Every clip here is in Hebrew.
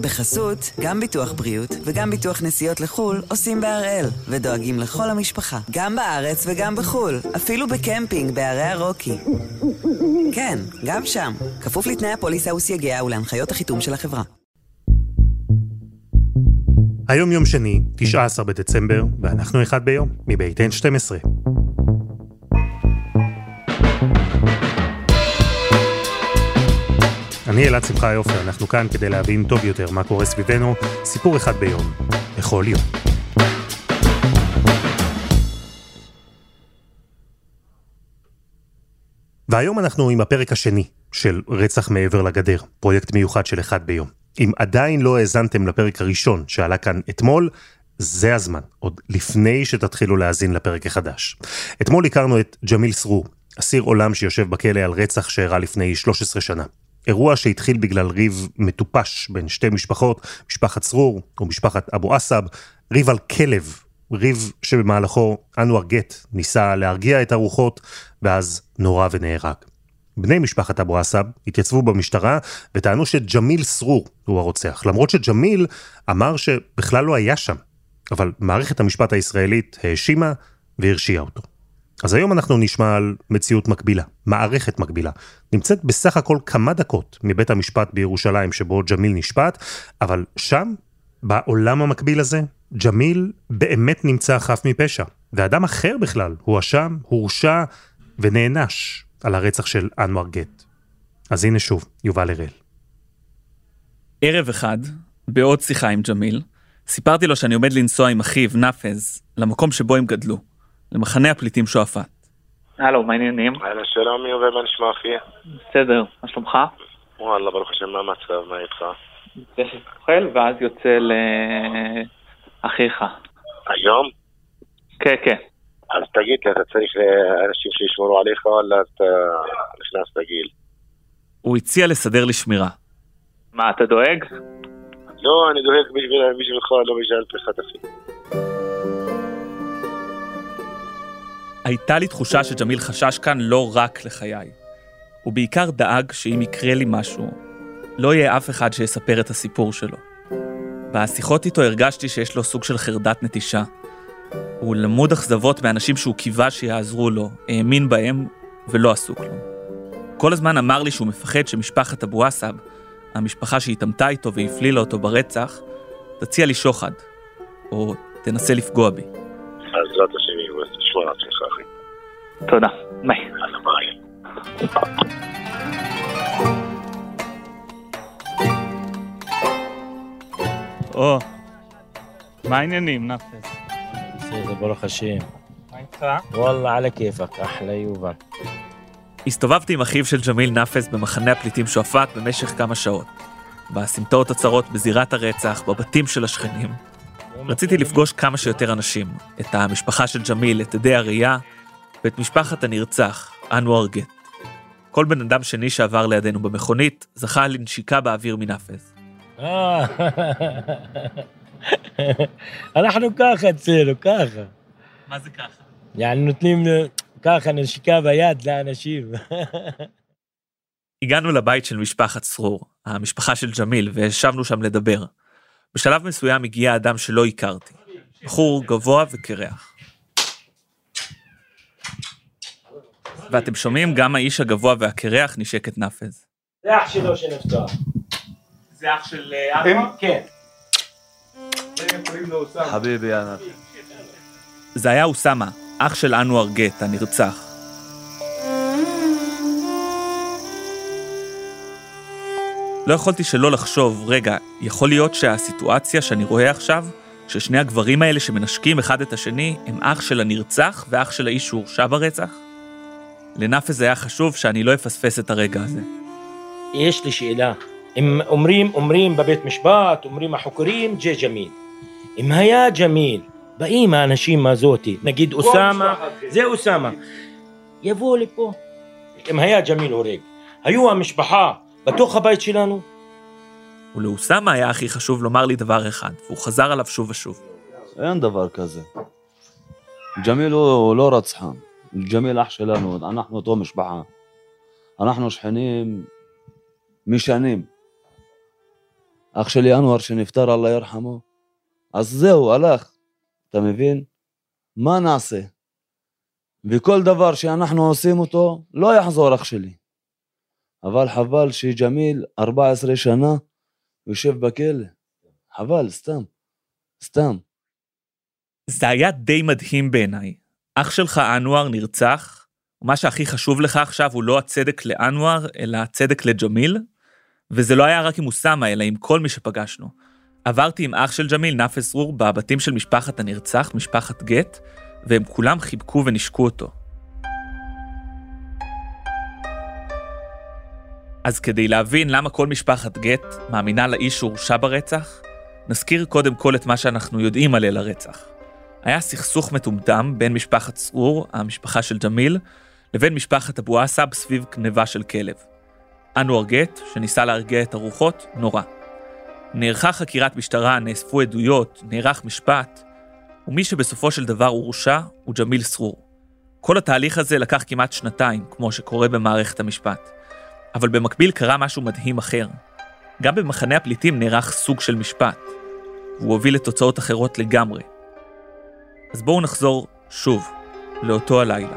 בחסות, גם ביטוח בריאות וגם ביטוח נסיעות לחו"ל עושים בהראל, ודואגים לכל המשפחה, גם בארץ וגם בחו"ל, אפילו בקמפינג בערי הרוקי. כן, גם שם, כפוף לתנאי הפוליסה וסייגיה ולהנחיות החיתום של החברה. היום יום שני, 19 בדצמבר, ואנחנו אחד ביום, מבית N12. אני אלעד שמחה יופי, אנחנו כאן כדי להבין טוב יותר מה קורה סביבנו, סיפור אחד ביום, בכל יום. והיום אנחנו עם הפרק השני של רצח מעבר לגדר, פרויקט מיוחד של אחד ביום. אם עדיין לא האזנתם לפרק הראשון שעלה כאן אתמול, זה הזמן, עוד לפני שתתחילו להאזין לפרק החדש. אתמול הכרנו את ג'מיל סרור, אסיר עולם שיושב בכלא על רצח שאירע לפני 13 שנה. אירוע שהתחיל בגלל ריב מטופש בין שתי משפחות, משפחת צרור ומשפחת אבו עסב, ריב על כלב, ריב שבמהלכו אנואר גט ניסה להרגיע את הרוחות, ואז נורה ונהרג. בני משפחת אבו עסב התייצבו במשטרה וטענו שג'מיל סרור הוא הרוצח, למרות שג'מיל אמר שבכלל לא היה שם. אבל מערכת המשפט הישראלית האשימה והרשיעה אותו. אז היום אנחנו נשמע על מציאות מקבילה, מערכת מקבילה. נמצאת בסך הכל כמה דקות מבית המשפט בירושלים שבו ג'מיל נשפט, אבל שם, בעולם המקביל הזה, ג'מיל באמת נמצא חף מפשע. ואדם אחר בכלל הואשם, הורשע ונענש על הרצח של אנואר גט. אז הנה שוב, יובל הראל. ערב אחד, בעוד שיחה עם ג'מיל, סיפרתי לו שאני עומד לנסוע עם אחיו, נאפז, למקום שבו הם גדלו, למחנה הפליטים שועפאט. הלו, מה העניינים? אהלן שלום, מי עובד, מה נשמע אחי? בסדר, מה שלומך? וואלה, ברוך השם, מה המצב, מה איתך? יש אוכל ואז יוצא לאחיך. היום? כן, כן. אז תגיד לי, אתה צריך אנשים שישמרו עליך, וואלה, אתה נכנס לגיל. הוא הציע לסדר לי שמירה. מה, אתה דואג? לא, אני דואג בשביל- בשבילך, לא בשביל פריחת אחי. הייתה לי תחושה שג'מיל חשש כאן לא רק לחיי. הוא בעיקר דאג שאם יקרה לי משהו, לא יהיה אף אחד שיספר את הסיפור שלו. בשיחות איתו הרגשתי שיש לו סוג של חרדת נטישה. הוא למוד אכזבות מאנשים שהוא קיווה שיעזרו לו, האמין בהם ולא עשו כלום. כל הזמן אמר לי שהוא מפחד שמשפחת אבו עסב, המשפחה שהתעמתה איתו והפלילה אותו ברצח, תציע לי שוחד, או תנסה לפגוע בי. תודה. ביי. או, מה העניינים, נפס? בסדר, ברוך השם. מה איתך? וואלה, על כיפק, אחלה יובל. הסתובבתי עם אחיו של ג'מיל נאפס במחנה הפליטים שועפאט במשך כמה שעות. בסמטאות הצרות, בזירת הרצח, בבתים של השכנים. רציתי לפגוש כמה שיותר אנשים, את המשפחה של ג'מיל, את עדי הראייה, ואת משפחת הנרצח, אנואר גט. כל בן אדם שני שעבר לידינו במכונית, זכה לנשיקה באוויר מנאפס. אה, אנחנו ככה אצלנו, ככה. מה זה ככה? יעני נותנים ככה נשיקה ביד לאנשים. הגענו לבית של משפחת צרור, המשפחה של ג'מיל, וישבנו שם לדבר. בשלב מסוים הגיע אדם שלא הכרתי, בחור גבוה וקרח. ואתם שומעים גם האיש הגבוה והקרח נשק את נאפז. זה אח שלו שנפטר. זה אח של אה, אנואר? כן. חביבי ענת. זה היה אוסאמה, אח של אנואר גט, הנרצח. לא יכולתי שלא לחשוב, רגע, יכול להיות שהסיטואציה שאני רואה עכשיו, ששני הגברים האלה שמנשקים אחד את השני, הם אח של הנרצח ואח של האיש שהורשע ברצח? לנאפז היה חשוב שאני לא אפספס את הרגע הזה. יש לי שאלה. אם אומרים, אומרים בבית משפט, אומרים החוקרים, ג'ה ג'מיל. אם היה ג'מיל, באים האנשים הזאתי, נגיד אוסאמה, זה אוסאמה, יבואו לפה. אם היה ג'מיל הורג, היו המשפחה בתוך הבית שלנו? ולאוסאמה היה הכי חשוב לומר לי דבר אחד, והוא חזר עליו שוב ושוב. אין דבר כזה. ג'מיל הוא הוא לא רצחן. ג'מיל אח שלנו, אנחנו אותו משפחה. אנחנו שכנים משנים. אח שלי אנואר שנפטר, אללה ירחמו. אז זהו, הלך. אתה מבין? מה נעשה? וכל דבר שאנחנו עושים אותו, לא יחזור אח שלי. אבל חבל שג'מיל 14 שנה יושב בכלא. חבל, סתם. סתם. זה היה די מדהים בעיניי. אח שלך אנואר נרצח, ומה שהכי חשוב לך עכשיו הוא לא הצדק לאנואר, אלא הצדק לג'מיל, וזה לא היה רק עם אוסאמה, אלא עם כל מי שפגשנו. עברתי עם אח של ג'מיל, נאפס רור, בבתים של משפחת הנרצח, משפחת גט, והם כולם חיבקו ונשקו אותו. אז כדי להבין למה כל משפחת גט מאמינה לאיש שהורשע ברצח, נזכיר קודם כל את מה שאנחנו יודעים על ליל הרצח. היה סכסוך מטומטם בין משפחת צרור, המשפחה של ג'מיל, לבין משפחת אבו עסב סביב גניבה של כלב. אנואר גט, שניסה להרגיע את הרוחות, נורא. נערכה חקירת משטרה, נאספו עדויות, נערך משפט, ומי שבסופו של דבר הורשע הוא ג'מיל סרור. כל התהליך הזה לקח כמעט שנתיים, כמו שקורה במערכת המשפט. אבל במקביל קרה משהו מדהים אחר. גם במחנה הפליטים נערך סוג של משפט, והוא הוביל לתוצאות אחרות לגמרי. אז בואו נחזור שוב לאותו הלילה.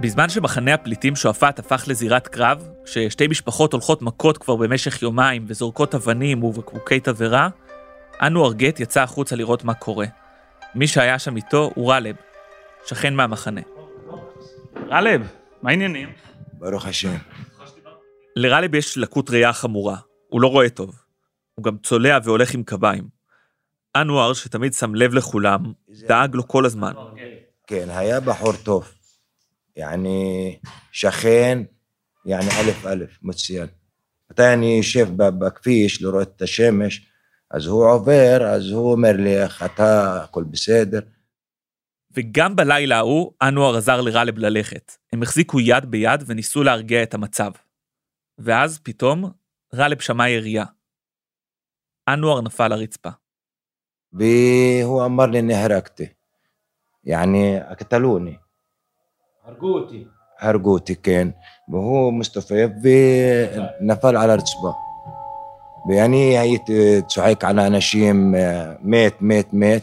בזמן שמחנה הפליטים שועפאט הפך לזירת קרב, כששתי משפחות הולכות מכות כבר במשך יומיים וזורקות אבנים ובקבוקי תבערה, אנו ארגט יצא החוצה לראות מה קורה. מי שהיה שם איתו הוא רלב, שכן מהמחנה. רלב, מה העניינים? ברוך השם. לרלב יש לקות ראייה חמורה, הוא לא רואה טוב. הוא גם צולע והולך עם קביים. אנואר, שתמיד שם לב לכולם, דאג לו כל הזמן. כן, היה בחור טוב. יעני, שכן, יעני א' א', מצוין. מתי אני יושב בכביש לראות את השמש, אז הוא עובר, אז הוא אומר לי, איך אתה, הכל בסדר. וגם בלילה ההוא, אנואר עזר לרלב ללכת. הם החזיקו יד ביד וניסו להרגיע את המצב. ואז, פתאום, רלב שמע ירייה. אנואר נפל לרצפה. והוא אמר לי, נהרגתי. יעני, קטלוני. הרגו אותי. הרגו אותי, כן. והוא מסתופף ונפל על הרצפה. ואני הייתי צוחק על האנשים, אה, מת, מת, מת.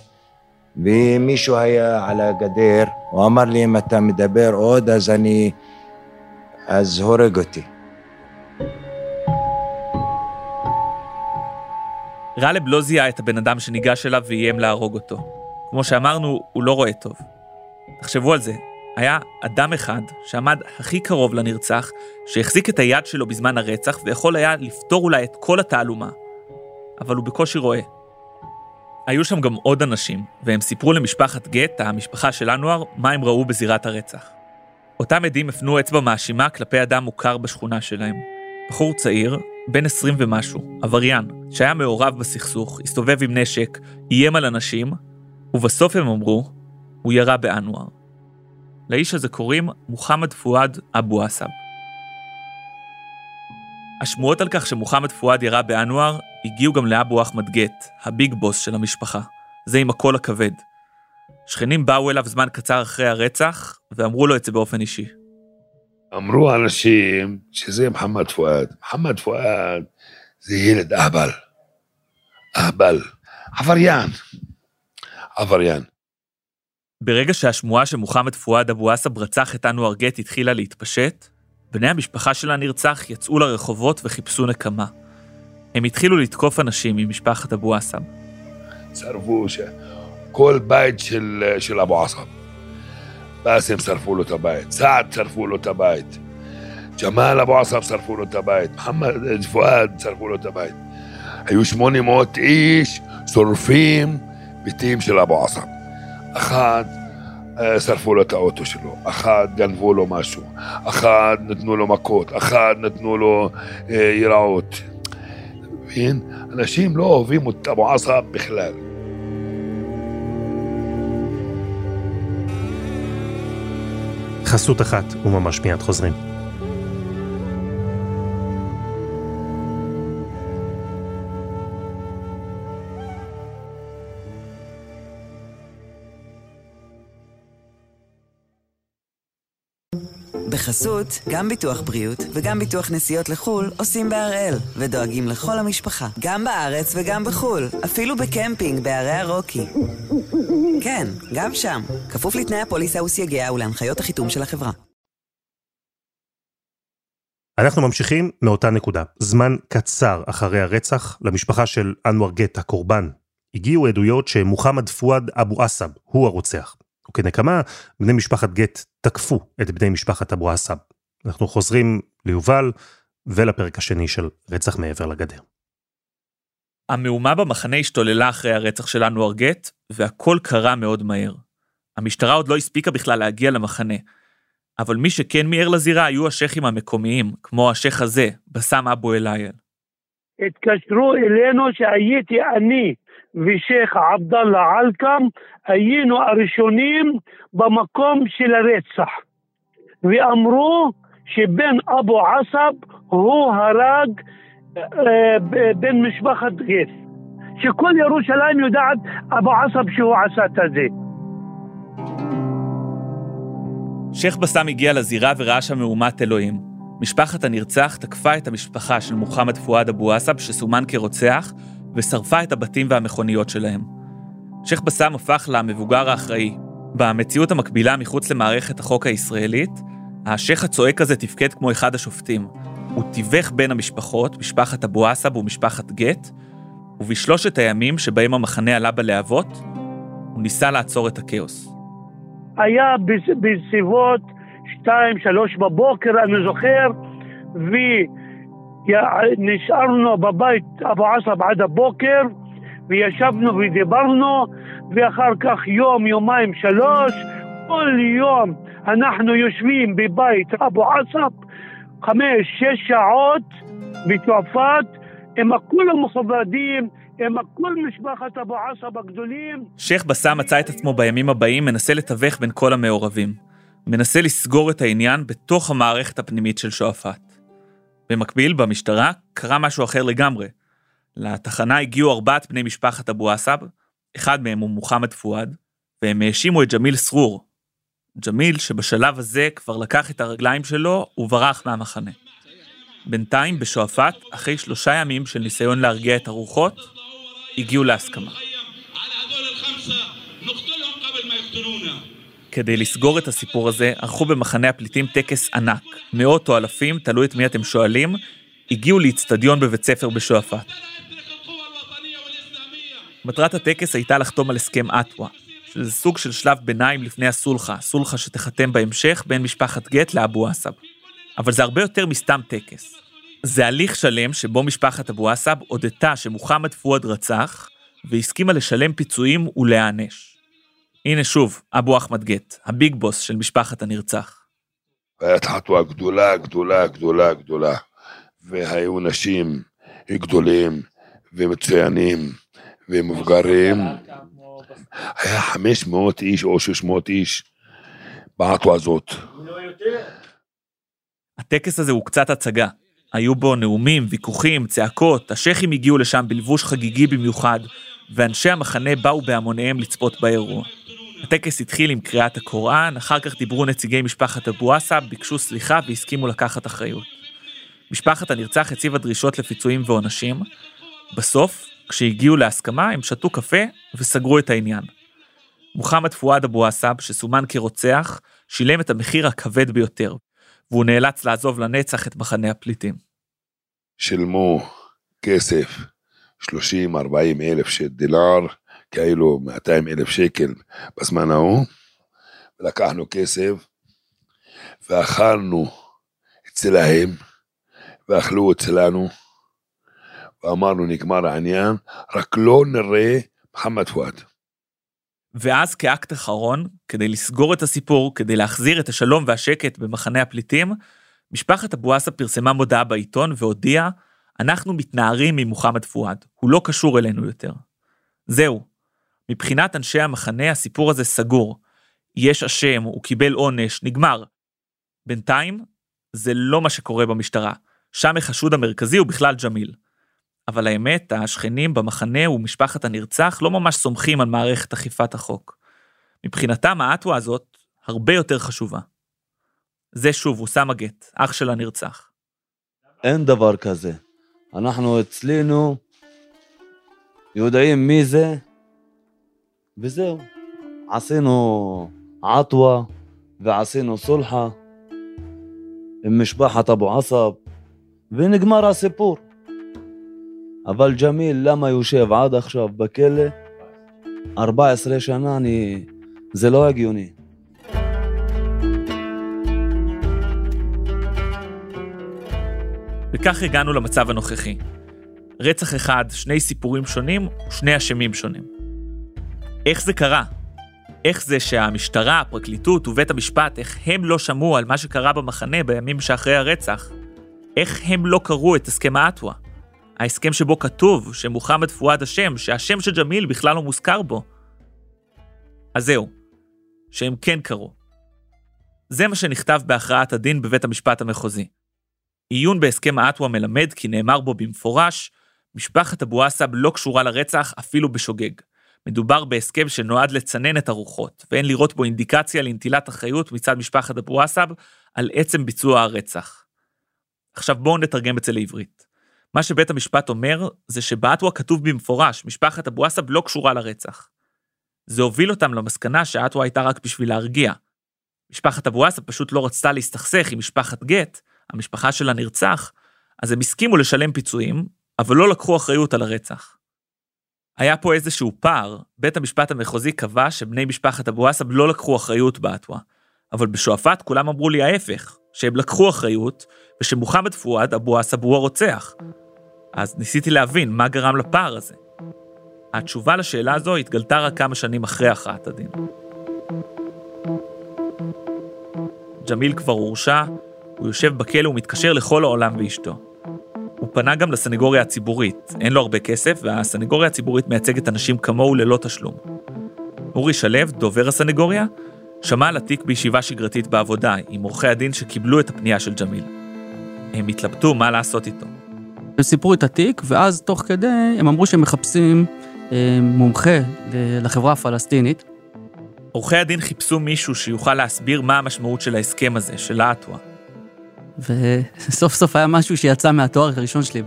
ומישהו היה על הגדר, הוא אמר לי, אם אתה רלב לא זיהה את הבן אדם שניגש אליו ואיים להרוג אותו. כמו שאמרנו, הוא לא רואה טוב. תחשבו על זה, היה אדם אחד שעמד הכי קרוב לנרצח, שהחזיק את היד שלו בזמן הרצח ויכול היה לפתור אולי את כל התעלומה. אבל הוא בקושי רואה. היו שם גם עוד אנשים, והם סיפרו למשפחת גט, המשפחה של אנואר, מה הם ראו בזירת הרצח. אותם עדים הפנו אצבע מאשימה כלפי אדם מוכר בשכונה שלהם. בחור צעיר, בן 20 ומשהו, עבריין, שהיה מעורב בסכסוך, הסתובב עם נשק, איים על אנשים, ובסוף הם אמרו, הוא ירה באנואר. לאיש הזה קוראים מוחמד פואד אבו עסב. השמועות על כך שמוחמד פואד ירה באנואר הגיעו גם לאבו אחמד גט, הביג בוס של המשפחה. זה עם הקול הכבד. שכנים באו אליו זמן קצר אחרי הרצח, ואמרו לו את זה באופן אישי. אמרו אנשים שזה מוחמד פואד. מוחמד פואד זה ילד אהבל. אהבל. עבריין. עבריין. ברגע שהשמועה שמוחמד פואד אבו עסב רצח את אנואר גט התחילה להתפשט, בני המשפחה של הנרצח יצאו לרחובות וחיפשו נקמה. הם התחילו לתקוף אנשים ממשפחת אבו עסב. שרפו ש... כל בית של, של אבו עסב. באסם שרפו לו את הבית, סעד שרפו לו את הבית, ג'מאל אבו עסב שרפו לו את הבית, מוחמד פואד שרפו לו את הבית. היו 800 איש שורפים בתים של אבו עסב. אחד אה, שרפו לו את האוטו שלו, אחד גנבו לו משהו, אחד נתנו לו מכות, אחד נתנו לו אה, יראות. אנשים לא אוהבים את אבו עסב בכלל. חסות אחת, וממש מיד חוזרים. בחסות, גם ביטוח בריאות וגם ביטוח נסיעות לחו"ל עושים בהראל, ודואגים לכל המשפחה, גם בארץ וגם בחו"ל, אפילו בקמפינג בערי הרוקי. כן, גם שם, כפוף לתנאי הפוליסה וסייגיה ולהנחיות החיתום של החברה. אנחנו ממשיכים מאותה נקודה. זמן קצר אחרי הרצח, למשפחה של אנואר גט, הקורבן, הגיעו עדויות שמוחמד פואד אבו אסב הוא הרוצח. וכנקמה, בני משפחת גט תקפו את בני משפחת אבו אסב. אנחנו חוזרים ליובל ולפרק השני של רצח מעבר לגדר. המהומה במחנה השתוללה אחרי הרצח של אנואר גט, והכל קרה מאוד מהר. המשטרה עוד לא הספיקה בכלל להגיע למחנה, אבל מי שכן מיהר לזירה היו השייחים המקומיים, כמו השייח הזה, בסאם אבו אל-אייל. התקשרו אלינו שהייתי אני ושייח עבדאללה עלקם, היינו הראשונים במקום של הרצח. ואמרו שבן אבו עסב הוא הרג אה, בן משפחת גף. שכל ירושלים יודעת אבו עסב שהוא עשה את זה. שייח' בסאם הגיע לזירה וראה שם מהומת אלוהים. משפחת הנרצח תקפה את המשפחה של מוחמד פואד אבו עסב, שסומן כרוצח, ושרפה את הבתים והמכוניות שלהם. שייח' בסאם הפך למבוגר האחראי. במציאות המקבילה מחוץ למערכת החוק הישראלית, השייח' הצועק הזה תפקד כמו אחד השופטים. הוא תיווך בין המשפחות, משפחת אבו עסב ומשפחת גט, ובשלושת הימים שבהם המחנה עלה בלהבות, הוא ניסה לעצור את הכאוס. היה בסביבות שתיים, שלוש בבוקר, אני זוכר, ונשארנו בבית אבו עסב עד הבוקר, וישבנו ודיברנו, ואחר כך יום, יומיים, שלוש, כל יום אנחנו יושבים בבית אבו עסב, חמש, שש שעות בתעופת, עם כולם מכובדים, הם הכל משפחת אבו עסב הגדולים. שייח' בסאם מצא את עצמו בימים הבאים מנסה לתווך בין כל המעורבים. מנסה לסגור את העניין בתוך המערכת הפנימית של שועפאט. במקביל, במשטרה, קרה משהו אחר לגמרי. לתחנה הגיעו ארבעת בני משפחת אבו עסב, אחד מהם הוא מוחמד פואד, והם האשימו את ג'מיל סרור. ג'מיל, שבשלב הזה כבר לקח את הרגליים שלו וברח מהמחנה. בינתיים, בשועפאט, אחרי שלושה ימים של ניסיון להרגיע את הרוחות, הגיעו להסכמה. כדי לסגור את הסיפור הזה, ערכו במחנה הפליטים טקס ענק. מאות או אלפים, תלוי את מי אתם שואלים, הגיעו לאיצטדיון בבית ספר בשועפאט. מטרת הטקס הייתה לחתום על הסכם אטווה, שזה סוג של שלב ביניים לפני הסולחה, סולחה שתחתם בהמשך בין משפחת גט לאבו עסב. אבל זה הרבה יותר מסתם טקס. זה הליך שלם שבו משפחת אבו עסב הודתה שמוחמד פואד רצח, והסכימה לשלם פיצויים ולהיענש. הנה שוב, אבו אחמד גט, הביג בוס של משפחת הנרצח. הייתה חתואה גדולה, גדולה, גדולה, גדולה. והיו נשים גדולים ומצוינים ומבוגרים. היה 500 איש או 600 איש בעטו הזאת. הטקס הזה הוא קצת הצגה. היו בו נאומים, ויכוחים, צעקות, השייחים הגיעו לשם בלבוש חגיגי במיוחד, ואנשי המחנה באו בהמוניהם לצפות באירוע. הטקס התחיל עם קריאת הקוראן, אחר כך דיברו נציגי משפחת אבו עסא, ביקשו סליחה והסכימו לקחת אחריות. משפחת הנרצח הציבה דרישות לפיצויים ועונשים. בסוף, כשהגיעו להסכמה, הם שתו קפה וסגרו את העניין. מוחמד פואד אבו עסאב, שסומן כרוצח, שילם את המחיר הכבד ביותר, והוא נאלץ לעזוב לנצח את מחנה הפליטים. שילמו כסף 30-40 אלף של דולר, כאילו 200 אלף שקל בזמן ההוא, ולקחנו כסף ואכלנו אצלהם, ואכלו אצלנו, ואמרנו נגמר העניין, רק לא נראה מוחמד פואד. ואז כאקט אחרון, כדי לסגור את הסיפור, כדי להחזיר את השלום והשקט במחנה הפליטים, משפחת אבו עסא פרסמה מודעה בעיתון והודיעה, אנחנו מתנערים ממוחמד פואד, הוא לא קשור אלינו יותר. זהו, מבחינת אנשי המחנה הסיפור הזה סגור. יש אשם, הוא קיבל עונש, נגמר. בינתיים, זה לא מה שקורה במשטרה. שם החשוד המרכזי הוא בכלל ג'מיל. אבל האמת, השכנים במחנה ומשפחת הנרצח לא ממש סומכים על מערכת אכיפת החוק. מבחינתם האטווה הזאת הרבה יותר חשובה. זה שוב אוסאמה גט, אח של הנרצח. אין דבר כזה. אנחנו אצלנו יודעים מי זה, וזהו. עשינו עטווה ועשינו סולחה עם משפחת אבו עסב, ונגמר הסיפור. אבל ג'מיל, למה יושב עד עכשיו בכלא? 14 שנה, אני... זה לא הגיוני. וכך הגענו למצב הנוכחי. רצח אחד, שני סיפורים שונים, שני אשמים שונים. איך זה קרה? איך זה שהמשטרה, הפרקליטות ובית המשפט, איך הם לא שמעו על מה שקרה במחנה בימים שאחרי הרצח? איך הם לא קראו את הסכם האטווה? ההסכם שבו כתוב שמוחמד פואד אשם, שהשם של ג'מיל בכלל לא מוזכר בו. אז זהו, שהם כן קראו. זה מה שנכתב בהכרעת הדין בבית המשפט המחוזי. עיון בהסכם האטווה מלמד כי נאמר בו במפורש, משפחת אבו עסב לא קשורה לרצח אפילו בשוגג. מדובר בהסכם שנועד לצנן את הרוחות, ואין לראות בו אינדיקציה לנטילת אחריות מצד משפחת אבו עסב על עצם ביצוע הרצח. עכשיו בואו נתרגם את זה לעברית. מה שבית המשפט אומר, זה שבאטווה כתוב במפורש, משפחת אבו עסב לא קשורה לרצח. זה הוביל אותם למסקנה שאטווה הייתה רק בשביל להרגיע. משפחת אבו עסב פשוט לא רצתה להסתכסך עם משפחת גט, המשפחה של הנרצח, אז הם הסכימו לשלם פיצויים, אבל לא לקחו אחריות על הרצח. היה פה איזשהו פער, בית המשפט המחוזי קבע שבני משפחת אבו עסב לא לקחו אחריות באטווה, אבל בשועפאט כולם אמרו לי ההפך, שהם לקחו אחריות, ושמוחמד פואד אבו עסב הוא הרוצח. אז ניסיתי להבין מה גרם לפער הזה. התשובה לשאלה הזו התגלתה רק כמה שנים אחרי הכרעת הדין. ג'מיל כבר הורשע, הוא יושב בכלא ומתקשר לכל העולם ואשתו. פנה גם לסנגוריה הציבורית, אין לו הרבה כסף, והסנגוריה הציבורית מייצגת אנשים כמוהו ללא תשלום. אורי שלו, דובר הסנגוריה, שמע על התיק בישיבה שגרתית בעבודה, עם עורכי הדין שקיבלו את הפנייה של ג'מיל. הם התלבטו מה לעשות איתו. הם סיפרו את התיק, ואז תוך כדי הם אמרו שהם מחפשים אה, מומחה לחברה הפלסטינית. עורכי הדין חיפשו מישהו שיוכל להסביר מה המשמעות של ההסכם הזה, של האטווה. וסוף סוף היה משהו שיצא מהתואר הראשון שלי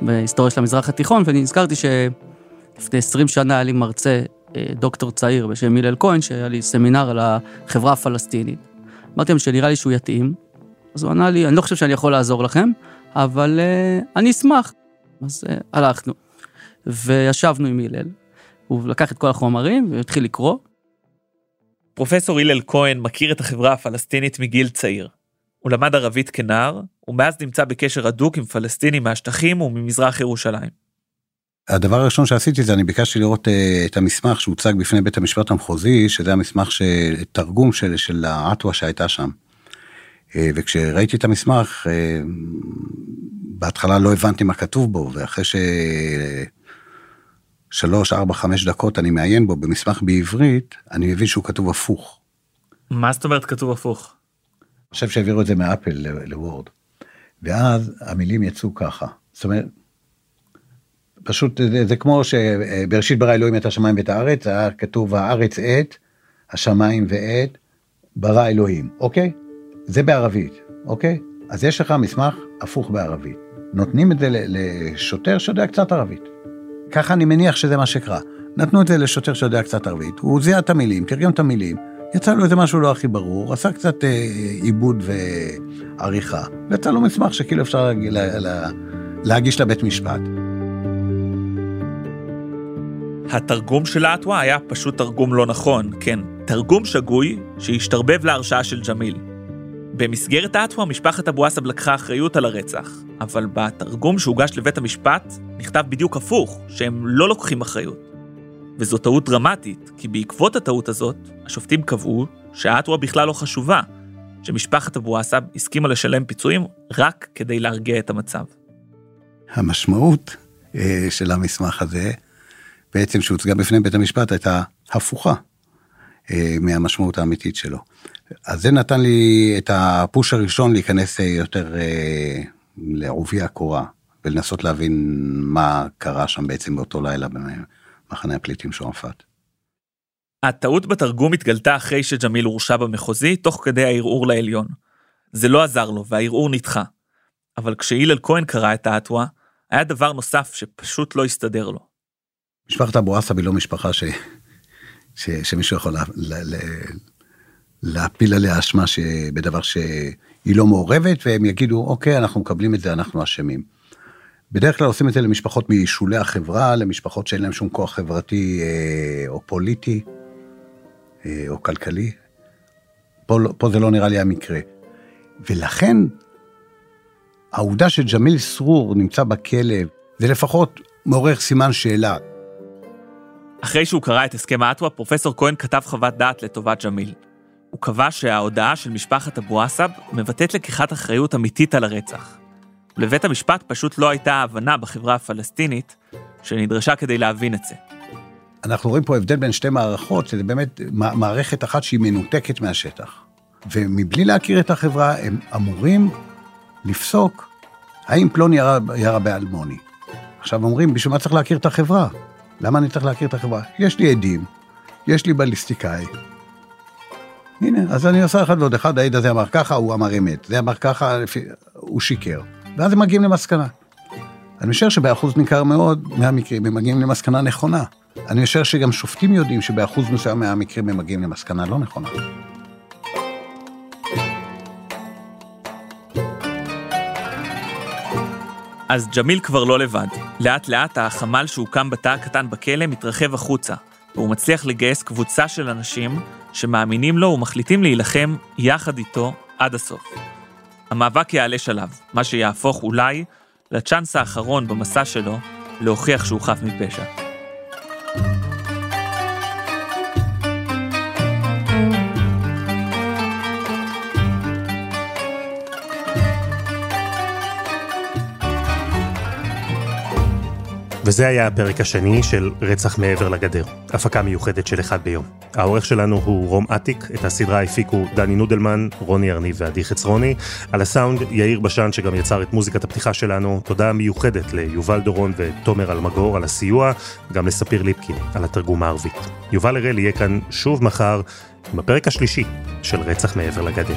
בהיסטוריה של המזרח התיכון, ואני נזכרתי שלפני 20 שנה היה לי מרצה, אה, דוקטור צעיר בשם הלל כהן, שהיה לי סמינר על החברה הפלסטינית. אמרתי להם שנראה לי שהוא יתאים, אז הוא ענה לי, אני לא חושב שאני יכול לעזור לכם, אבל uh, אני אשמח. אז uh, הלכנו, וישבנו עם הלל, הוא לקח את כל החומרים והתחיל לקרוא. פרופסור הלל כהן מכיר את החברה הפלסטינית מגיל צעיר. הוא למד ערבית כנער, ומאז נמצא בקשר הדוק עם פלסטינים מהשטחים וממזרח ירושלים. הדבר הראשון שעשיתי זה אני ביקשתי לראות uh, את המסמך שהוצג בפני בית המשפט המחוזי, שזה המסמך של תרגום של, של האטווה שהייתה שם. Uh, וכשראיתי את המסמך, uh, בהתחלה לא הבנתי מה כתוב בו, ואחרי ש... שלוש, ארבע, חמש דקות אני מעיין בו במסמך בעברית, אני מבין שהוא כתוב הפוך. מה זאת אומרת כתוב הפוך? אני חושב שהעבירו את זה מאפל לוורד. ואז המילים יצאו ככה. זאת אומרת, פשוט זה, זה כמו שבראשית ברא אלוהים את השמיים ואת הארץ, היה כתוב הארץ עת, השמיים ועת, ברא אלוהים, אוקיי? זה בערבית, אוקיי? אז יש לך מסמך הפוך בערבית. נותנים את זה לשוטר שיודע קצת ערבית. ככה אני מניח שזה מה שקרה. נתנו את זה לשוטר שיודע קצת ערבית, הוא זיהה את המילים, תרגם את המילים, יצא לו איזה משהו לא הכי ברור, עשה קצת אה, עיבוד ועריכה, ויצא לו מסמך שכאילו אפשר לה, לה, לה, להגיש לבית משפט. התרגום של האטווה היה פשוט תרגום לא נכון, כן, תרגום שגוי שהשתרבב להרשעה של ג'מיל. במסגרת האטווה משפחת אבו עסב לקחה אחריות על הרצח, אבל בתרגום שהוגש לבית המשפט נכתב בדיוק הפוך, שהם לא לוקחים אחריות. וזו טעות דרמטית, כי בעקבות הטעות הזאת, השופטים קבעו שהאטווה בכלל לא חשובה, שמשפחת אבו עסב הסכימה לשלם פיצויים רק כדי להרגיע את המצב. המשמעות אה, של המסמך הזה, בעצם שהוצגה בפני בית המשפט, הייתה הפוכה אה, מהמשמעות האמיתית שלו. אז זה נתן לי את הפוש הראשון להיכנס אה, יותר לעובי הקורה, ולנסות להבין מה קרה שם בעצם באותו לילה במחנה הפליטים שועפאט. הטעות בתרגום התגלתה אחרי שג'מיל הורשע במחוזי, תוך כדי הערעור לעליון. זה לא עזר לו והערעור נדחה. אבל כשהלל כהן קרא את האטווה, היה דבר נוסף שפשוט לא הסתדר לו. משפחת אבו עסב היא לא משפחה ש... ש... שמישהו יכול לה... לה... לה... להפיל עליה אשמה בדבר שהיא לא מעורבת, והם יגידו, אוקיי, אנחנו מקבלים את זה, אנחנו אשמים. בדרך כלל עושים את זה למשפחות משולי החברה, למשפחות שאין להם שום כוח חברתי אה, או פוליטי אה, או כלכלי. פה, לא- פה זה לא נראה לי המקרה. ולכן, העובדה שג'מיל סרור נמצא בכלא, זה לפחות מעורר סימן שאלה. אחרי שהוא קרא את הסכם האטווה, פרופסור כהן כתב חוות דעת לטובת ג'מיל. הוא קבע שההודעה של משפחת אבו עסב מבטאת לקיחת אחריות אמיתית על הרצח. ולבית המשפט פשוט לא הייתה הבנה בחברה הפלסטינית שנדרשה כדי להבין את זה. אנחנו רואים פה הבדל בין שתי מערכות, שזה באמת מערכת אחת שהיא מנותקת מהשטח. ומבלי להכיר את החברה, הם אמורים לפסוק האם פלוני ירה, ירה באלמוני. עכשיו אומרים, בשביל מה צריך להכיר את החברה? למה אני צריך להכיר את החברה? יש לי עדים, יש לי בליסטיקאי. הנה, אז אני עושה אחד ועוד אחד, העד הזה אמר ככה, הוא אמר אמת. זה אמר ככה, הוא שיקר. ואז הם מגיעים למסקנה. אני משער שבאחוז ניכר מאוד מהמקרים הם מגיעים למסקנה נכונה. אני משער שגם שופטים יודעים שבאחוז מסוים מהמקרים הם מגיעים למסקנה לא נכונה. אז ג'מיל כבר לא לבד. לאט לאט החמ"ל שהוקם בתא הקטן בכלא מתרחב החוצה, והוא מצליח לגייס קבוצה של אנשים שמאמינים לו ומחליטים להילחם יחד איתו עד הסוף. המאבק יעלה שלב, מה שיהפוך אולי לצ'אנס האחרון במסע שלו להוכיח שהוא חף מפשע. וזה היה הפרק השני של רצח מעבר לגדר, הפקה מיוחדת של אחד ביום. העורך שלנו הוא רום אטיק, את הסדרה הפיקו דני נודלמן, רוני ארניב ועדי חצרוני, על הסאונד יאיר בשן שגם יצר את מוזיקת הפתיחה שלנו, תודה מיוחדת ליובל דורון ותומר אלמגור על הסיוע, גם לספיר ליפקין על התרגום הערבית. יובל הראל יהיה כאן שוב מחר עם הפרק השלישי של רצח מעבר לגדר.